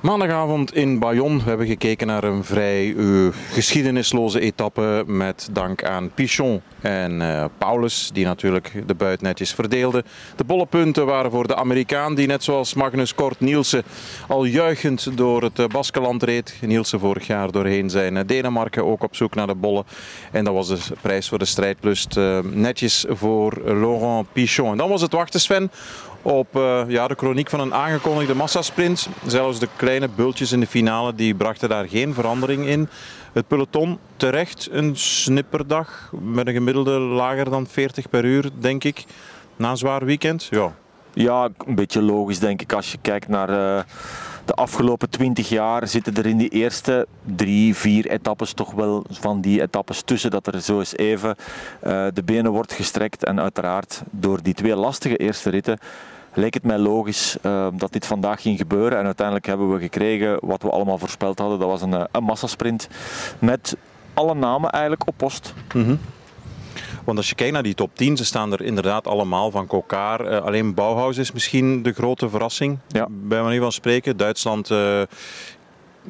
Maandagavond in Bayonne. We hebben gekeken naar een vrij uh, geschiedenisloze etappe met dank aan Pichon en uh, Paulus, die natuurlijk de buit netjes verdeelden. De bollepunten waren voor de Amerikaan, die net zoals Magnus Kort Nielsen al juichend door het uh, Baskeland reed. Nielsen vorig jaar doorheen zijn Denemarken ook op zoek naar de bollen. En dat was de prijs voor de strijdlust netjes voor Laurent Pichon. En dan was het wachten, Sven, op uh, ja, de chroniek van een aangekondigde massasprint. Zelfs de kleine bultjes in de finale die brachten daar geen verandering in. Het peloton terecht een snipperdag met een gemiddelde lager dan 40 per uur, denk ik. Na een zwaar weekend, ja. Ja, een beetje logisch denk ik als je kijkt naar uh, de afgelopen 20 jaar. Zitten er in die eerste drie, vier etappes toch wel van die etappes tussen dat er zo eens even uh, de benen wordt gestrekt. En uiteraard door die twee lastige eerste ritten leek het mij logisch uh, dat dit vandaag ging gebeuren. En uiteindelijk hebben we gekregen wat we allemaal voorspeld hadden. Dat was een, een massasprint met alle namen eigenlijk op post. -hmm. Want als je kijkt naar die top 10, ze staan er inderdaad allemaal van Kokar. Uh, alleen Bauhaus is misschien de grote verrassing, ja. bij manier van spreken. Duitsland uh,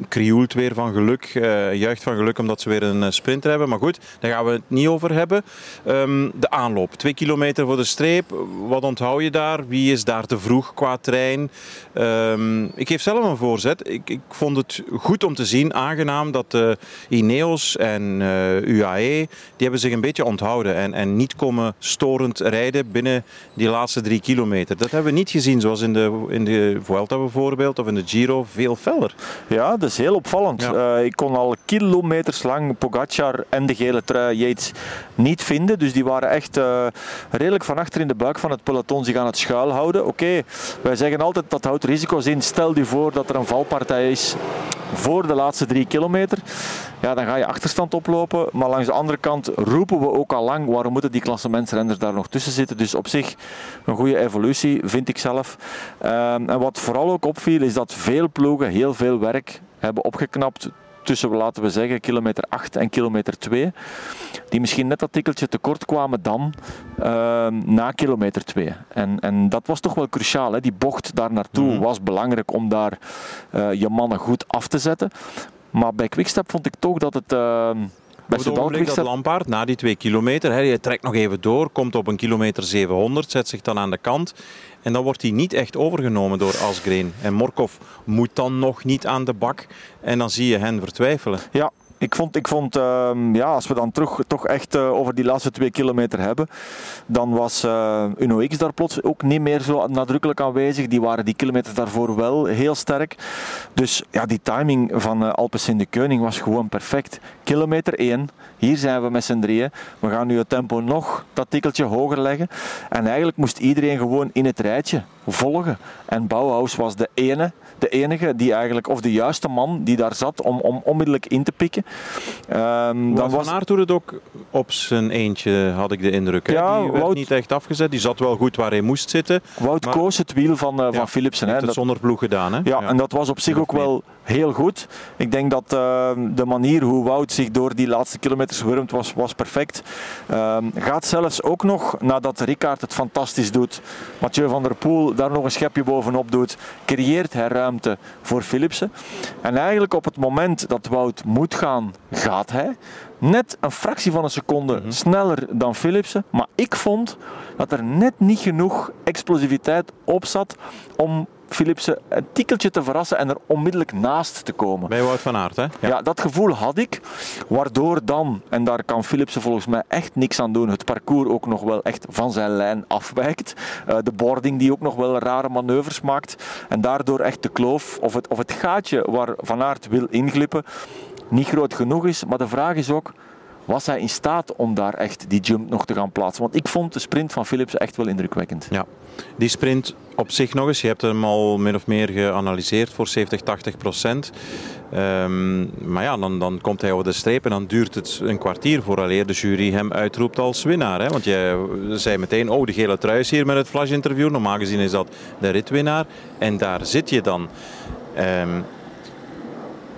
krioelt weer van geluk, uh, juicht van geluk omdat ze weer een sprinter hebben. Maar goed, daar gaan we het niet over hebben. Um, de aanloop, twee kilometer voor de streep. Wat onthoud je daar? Wie is daar te vroeg qua trein? Um, ik geef zelf een voorzet. Ik, ik, vond het goed om te zien, aangenaam, dat uh, Ineos en UAE, die hebben zich een beetje onthouden en, en niet komen storend rijden binnen die laatste drie kilometer. Dat hebben we niet gezien, zoals in de, in de Vuelta bijvoorbeeld, of in de Giro, veel feller. Ja, dat is heel opvallend. Ja. Uh, ik kon al kilometers lang Pogacar en de gele trui Yates niet vinden. Dus die waren echt uh, redelijk van achter in de buik van het peloton zich aan het schuilhouden. Oké, okay, wij zeggen altijd dat houdt risico's in. Stel je voor dat er een valpartij is voor de laatste drie kilometer. Ja, dan ga je achterstand oplopen. Maar langs de andere kant roepen we ook al lang waarom moeten die klassementsrenners daar nog tussen zitten. Dus op zich een goede evolutie, vind ik zelf. Um, en wat vooral ook opviel is dat veel ploegen heel veel werk hebben opgeknapt tussen, laten we zeggen, kilometer 8 en kilometer 2. Die misschien net dat tikkeltje tekort kwamen dan uh, na kilometer 2. En, en dat was toch wel cruciaal. Hè? Die bocht daar naartoe mm -hmm. was belangrijk om daar uh, je mannen goed af te zetten. Maar bij Quickstep vond ik toch dat het... Uh, Best het ogenblik dat Lampaard na die twee kilometer, hè, je trekt nog even door, komt op een kilometer 700, zet zich dan aan de kant. En dan wordt hij niet echt overgenomen door Asgreen. En Morkov moet dan nog niet aan de bak. En dan zie je hen vertwijfelen. Ja, ik vond, ik vond uh, ja, als we dan terug, toch echt uh, over die laatste twee kilometer hebben, dan was uh, Uno X daar plots ook niet meer zo nadrukkelijk aanwezig. Die waren die kilometers daarvoor wel heel sterk. Dus ja, die timing van Alpes in de Keuning was gewoon perfect. Kilometer 1, hier zijn we met z'n drieën. We gaan nu het tempo nog dat tikkeltje hoger leggen. En eigenlijk moest iedereen gewoon in het rijtje volgen. En Bauhaus was de ene, de enige die eigenlijk, of de juiste man die daar zat om, om onmiddellijk in te pikken. Um, dan was... Van Aert het ook op zijn eentje, had ik de indruk. Ja, die werd Wout... niet echt afgezet, die zat wel goed waar hij moest zitten. Wout maar... koos het wiel van, uh, van Philipsen. Heeft hè? het zonder ploeg gedaan. Hè? Ja, ja, en dat was op zich ook wel heel goed. Ik denk dat uh, de manier hoe Wout zich door die laatste kilometers wurmt was, was perfect. Uh, gaat zelfs ook nog, nadat Ricard het fantastisch doet, Mathieu van der Poel daar nog een schepje bovenop doet, creëert hij ruimte voor Philipsen. En eigenlijk op het moment dat Wout moet gaan, gaat hij. Net een fractie van een seconde mm -hmm. sneller dan Philipsen. Maar ik vond dat er net niet genoeg explosiviteit op zat om Philipsen een tikkeltje te verrassen en er onmiddellijk naast te komen. Bij Wout van Aert, hè? Ja. ja. dat gevoel had ik. Waardoor dan, en daar kan Philipsen volgens mij echt niks aan doen, het parcours ook nog wel echt van zijn lijn afwijkt. Uh, de boarding die ook nog wel rare manoeuvres maakt. En daardoor echt de kloof, of het, of het gaatje waar Van Aert wil inglippen, niet groot genoeg is. Maar de vraag is ook, was hij in staat om daar echt die jump nog te gaan plaatsen? Want ik vond de sprint van Philips echt wel indrukwekkend. Ja, die sprint op zich nog eens, je hebt hem al min of meer geanalyseerd voor 70, 80 procent. Um, maar ja, dan, dan komt hij over de streep en dan duurt het een kwartier vooraleer de jury hem uitroept als winnaar. Hè? Want je zei meteen, oh de gele trui is hier met het flash interview. Normaal gezien is dat de ritwinnaar. En daar zit je dan. Um,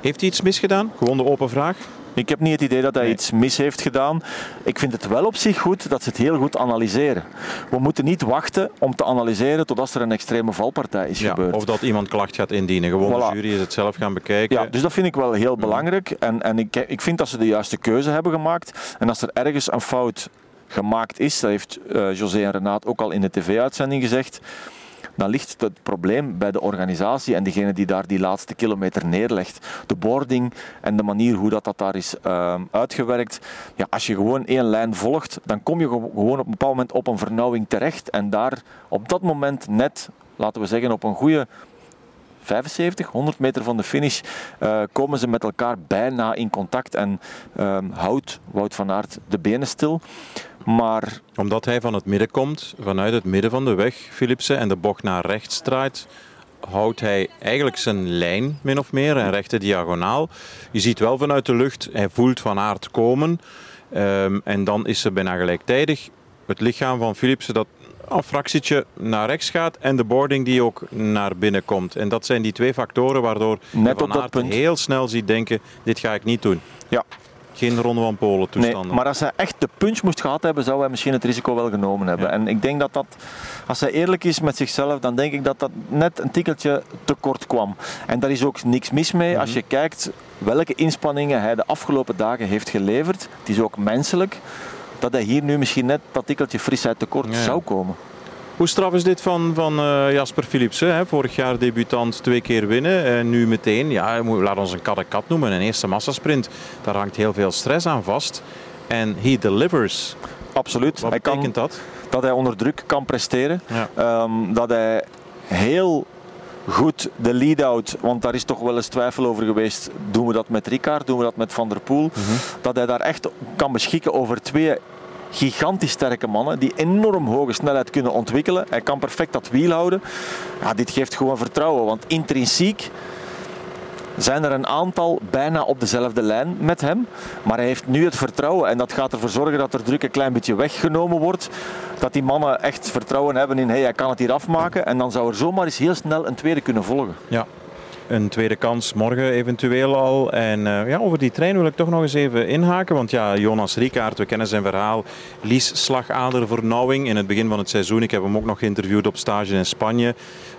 heeft hij iets misgedaan? Gewoon de open vraag. Ik heb niet het idee dat hij iets mis heeft gedaan. Ik vind het wel op zich goed dat ze het heel goed analyseren. We moeten niet wachten om te analyseren totdat er een extreme valpartij is gebeurd. Of dat iemand klacht gaat indienen. Gewoon de jury is het zelf gaan bekijken. Ja, dus dat vind ik wel heel belangrijk. En, en ik, ik vind dat ze de juiste keuze hebben gemaakt. En als er ergens een fout gemaakt is, dat heeft uh, José en Renaat ook al in de tv-uitzending gezegd dan ligt het probleem bij de organisatie en degene die daar die laatste kilometer neerlegt. De boarding en de manier hoe dat, dat daar is uh, uitgewerkt. Ja, als je gewoon één lijn volgt, dan kom je gewoon op een bepaald moment op een vernauwing terecht. En daar op dat moment net, laten we zeggen, op een goede 75, 100 meter van de finish uh, komen ze met elkaar bijna in contact en uh, houdt Wout van Aert de benen stil. Maar... Omdat hij van het midden komt, vanuit het midden van de weg, Philipsen, en de bocht naar rechts draait, houdt hij eigenlijk zijn lijn min of meer, een rechte diagonaal. Je ziet wel vanuit de lucht, hij voelt van aard komen. Um, en dan is ze bijna gelijktijdig het lichaam van Philipsen dat een fractietje naar rechts gaat en de boarding die ook naar binnen komt. En dat zijn die twee factoren waardoor Net van Aert heel snel ziet denken, dit ga ik niet doen. Ja, geen Ronde van Polen toestanden. Nee, maar als hij echt de punch moest gehad hebben, zou hij misschien het risico wel genomen hebben. En ik denk dat dat, als hij eerlijk is met zichzelf, dan denk ik dat dat net een tikkeltje te kort kwam. En daar is ook niks mis mee als mhm. je kijkt welke inspanningen hij de afgelopen dagen heeft geleverd. Het is ook menselijk dat hij hier nu misschien net dat tikkeltje frisheid tekort zou komen. Hoe straf is dit van, van uh, Jasper Philipsen? Hè? Vorig jaar debutant twee keer winnen. En nu meteen, ja, laat ons een kat kat noemen, een eerste massasprint. Daar hangt heel veel stress aan vast. En he delivers. Absoluut. Wat hij betekent kan, dat? Dat hij onder druk kan presteren. Ja. Um, dat hij heel goed de lead-out, want daar is toch wel eens twijfel over geweest. Doen we dat met Ricard, doen we dat met Van der Poel? Mm -hmm. Dat hij daar echt kan beschikken over twee gigantisch sterke mannen die enorm hoge snelheid kunnen ontwikkelen. Hij kan perfect dat wiel houden. Ja, dit geeft gewoon vertrouwen, want intrinsiek zijn er een aantal bijna op dezelfde lijn met hem. Maar hij heeft nu het vertrouwen en dat gaat ervoor zorgen dat er druk een klein beetje weggenomen wordt. Dat die mannen echt vertrouwen hebben in hey, hij kan het hier afmaken. En dan zou er zomaar eens heel snel een tweede kunnen volgen. Ja, een tweede kans morgen eventueel al. En uh, ja, over die trein wil ik toch nog eens even inhaken. Want ja, Jonas Rikaert, we kennen zijn verhaal. Lies slagader vernauwing in het begin van het seizoen. Ik heb hem ook nog geïnterviewd op stage in Spanje.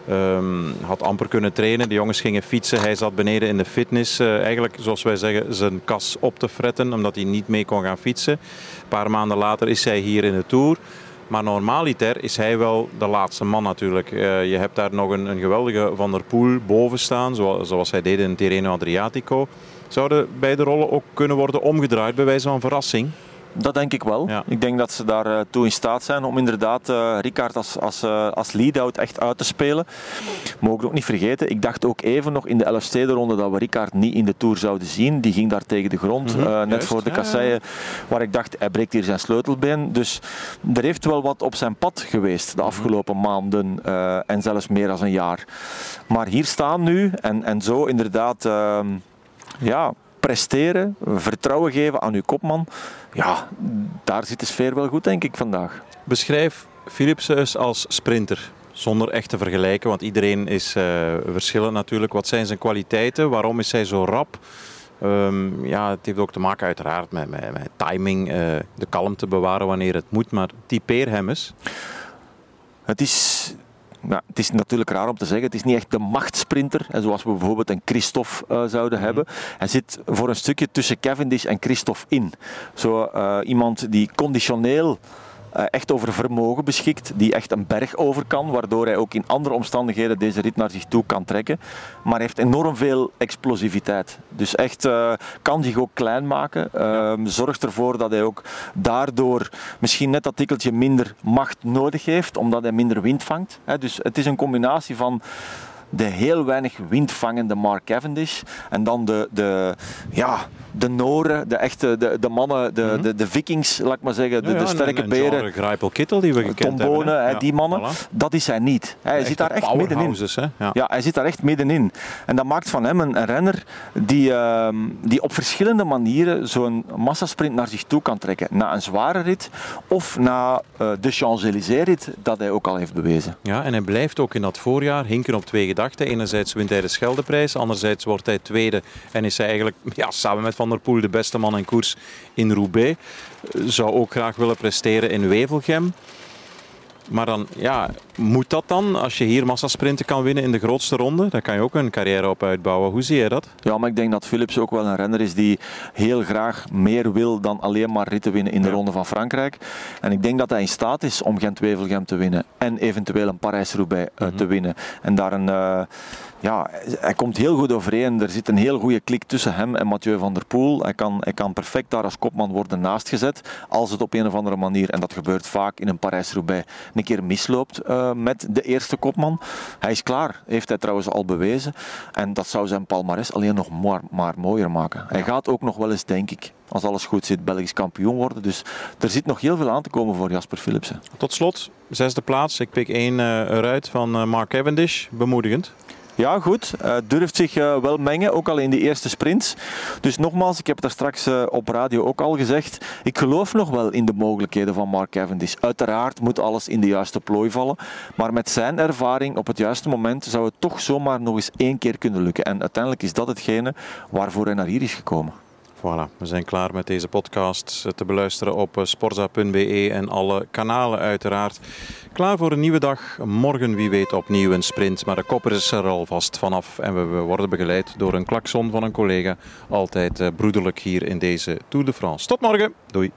Um, had amper kunnen trainen. De jongens gingen fietsen. Hij zat beneden in de fitness. Uh, eigenlijk, zoals wij zeggen, zijn kas op te fretten. Omdat hij niet mee kon gaan fietsen. Een paar maanden later is hij hier in de Tour. Maar normaliter is hij wel de laatste man natuurlijk. Uh, je hebt daar nog een, een, geweldige Van der Poel boven staan, zoals, zoals hij deed in Tirreno Adriatico. Zouden beide rollen ook kunnen worden omgedraaid bij wijze van verrassing? Dat denk ik wel. Ik denk dat ze daar uh, toe in staat zijn om inderdaad uh, Ricard als, als, uh, als lead-out echt uit te spelen. Mogen ook niet vergeten, ik dacht ook even nog in de Elfstedenronde dat we Ricard niet in de Tour zouden zien. Die ging daar tegen de grond, mm -hmm, net voor de kasseien, waar ik dacht, hij breekt hier zijn sleutelbeen. Dus er heeft wel wat op zijn pad geweest de mhm. afgelopen maanden en zelfs meer dan een jaar. Maar hier staan nu en, en zo inderdaad ehm, ja, presteren, vertrouwen geven aan uw kopman. Ja, daar zit de sfeer wel goed, denk ik, vandaag. Beschrijf Philipsen als sprinter. Zonder echt te vergelijken, want iedereen is uh, verschillend natuurlijk. Wat zijn zijn kwaliteiten? Waarom is hij zo rap? Um, ja, het heeft ook te maken uiteraard met, met, met timing, uh, de kalmte bewaren wanneer het moet. Maar typeer hem eens. Het is nou, het is natuurlijk raar om te zeggen, het is niet echt de machtsprinter, zoals we bijvoorbeeld een Christophe uh, zouden mhm. hebben. Hij zit voor een stukje tussen Cavendish en Christophe in. Zo uh, iemand die conditioneel eh, echt over vermogen beschikt, die echt een berg over kan, waardoor hij ook in andere omstandigheden deze rit naar zich toe kan trekken. Maar hij heeft enorm veel explosiviteit. Dus echt uh, kan zich ook klein maken. Uh, zorgt ervoor dat hij ook daardoor misschien net dat tikkeltje minder macht nodig heeft, omdat hij minder wind vangt. Dus het is een combinatie van de heel weinig windvangende Mark Cavendish. En dan de, de, ja, de Noren, de echte de, de mannen, de, mm -hmm. de, de Vikings, laat ik maar zeggen, de, ja, ja, de sterke en, en beren. Grijpel Kittel die we gekend Tombone, hebben. Die mannen, voilà. dat is hij niet. Hij zit daar echt middenin. Ja. ja, hij zit daar echt middenin. En dat maakt van hem een, een renner die, uh, die op verschillende manieren zo'n massasprint naar zich toe kan trekken. Na een zware rit of na uh, de Champs-Élysées rit, dat hij ook al heeft bewezen. Ja, en hij blijft ook in dat voorjaar hinken op twee gedachten. Enerzijds wint hij de Scheldeprijs, anderzijds wordt hij tweede en is hij eigenlijk ja, samen met Van Van der Poel, de beste man in koers in Roubaix. Zou ook graag willen presteren in Wevelgem. Maar dan, ja, moet dat dan? Als je hier massasprinten kan winnen in de grootste ronde, dan kan je ook een carrière op uitbouwen. Hoe zie je dat? Ja, maar ik denk dat Philips ook wel een renner is die heel graag meer wil dan alleen maar ritten winnen in de Ronde van Frankrijk. En ik denk dat hij in staat is om Gent-Wevelgem te winnen en eventueel een Parijs-Roubaix te mhm. winnen. En daar een... Uh, ja, hij komt heel goed overeen. Er zit een heel goede klik tussen hem en Mathieu van der Poel. Hij kan, hij kan perfect daar als kopman worden naastgezet. Als het op een of andere manier, en dat gebeurt vaak in een Parijs-Roubaix, een keer misloopt uh, met de eerste kopman. Hij is klaar, heeft hij trouwens al bewezen. En dat zou zijn palmares alleen nog maar, maar mooier maken. Hij gaat ook nog wel eens, denk ik, als alles goed zit, Belgisch kampioen worden. Dus er zit nog heel veel aan te komen voor Jasper Philipsen. Tot slot, zesde plaats. Ik pik één uh, eruit van uh, Mark Cavendish. Bemoedigend. Ja, goed. Uh, durft zich uh, wel mengen, ook al in de eerste sprints. Dus nogmaals, ik heb het daar straks uh, op radio ook al gezegd. Ik geloof nog wel in de mogelijkheden van Mark Cavendish. Uiteraard moet alles in de juiste plooi vallen. Maar met zijn ervaring op het juiste moment zou het toch zomaar nog eens één keer kunnen lukken. En uiteindelijk is dat hetgene waarvoor hij naar hier is gekomen. Voilà, we zijn klaar met deze podcast te beluisteren op sporza.be en alle kanalen uiteraard. Klaar voor een nieuwe dag. Morgen wie weet opnieuw een sprint, maar de kopper is er alvast vanaf. En we worden begeleid door een klakson van een collega. Altijd broederlijk hier in deze Tour de France. Tot morgen. Doei.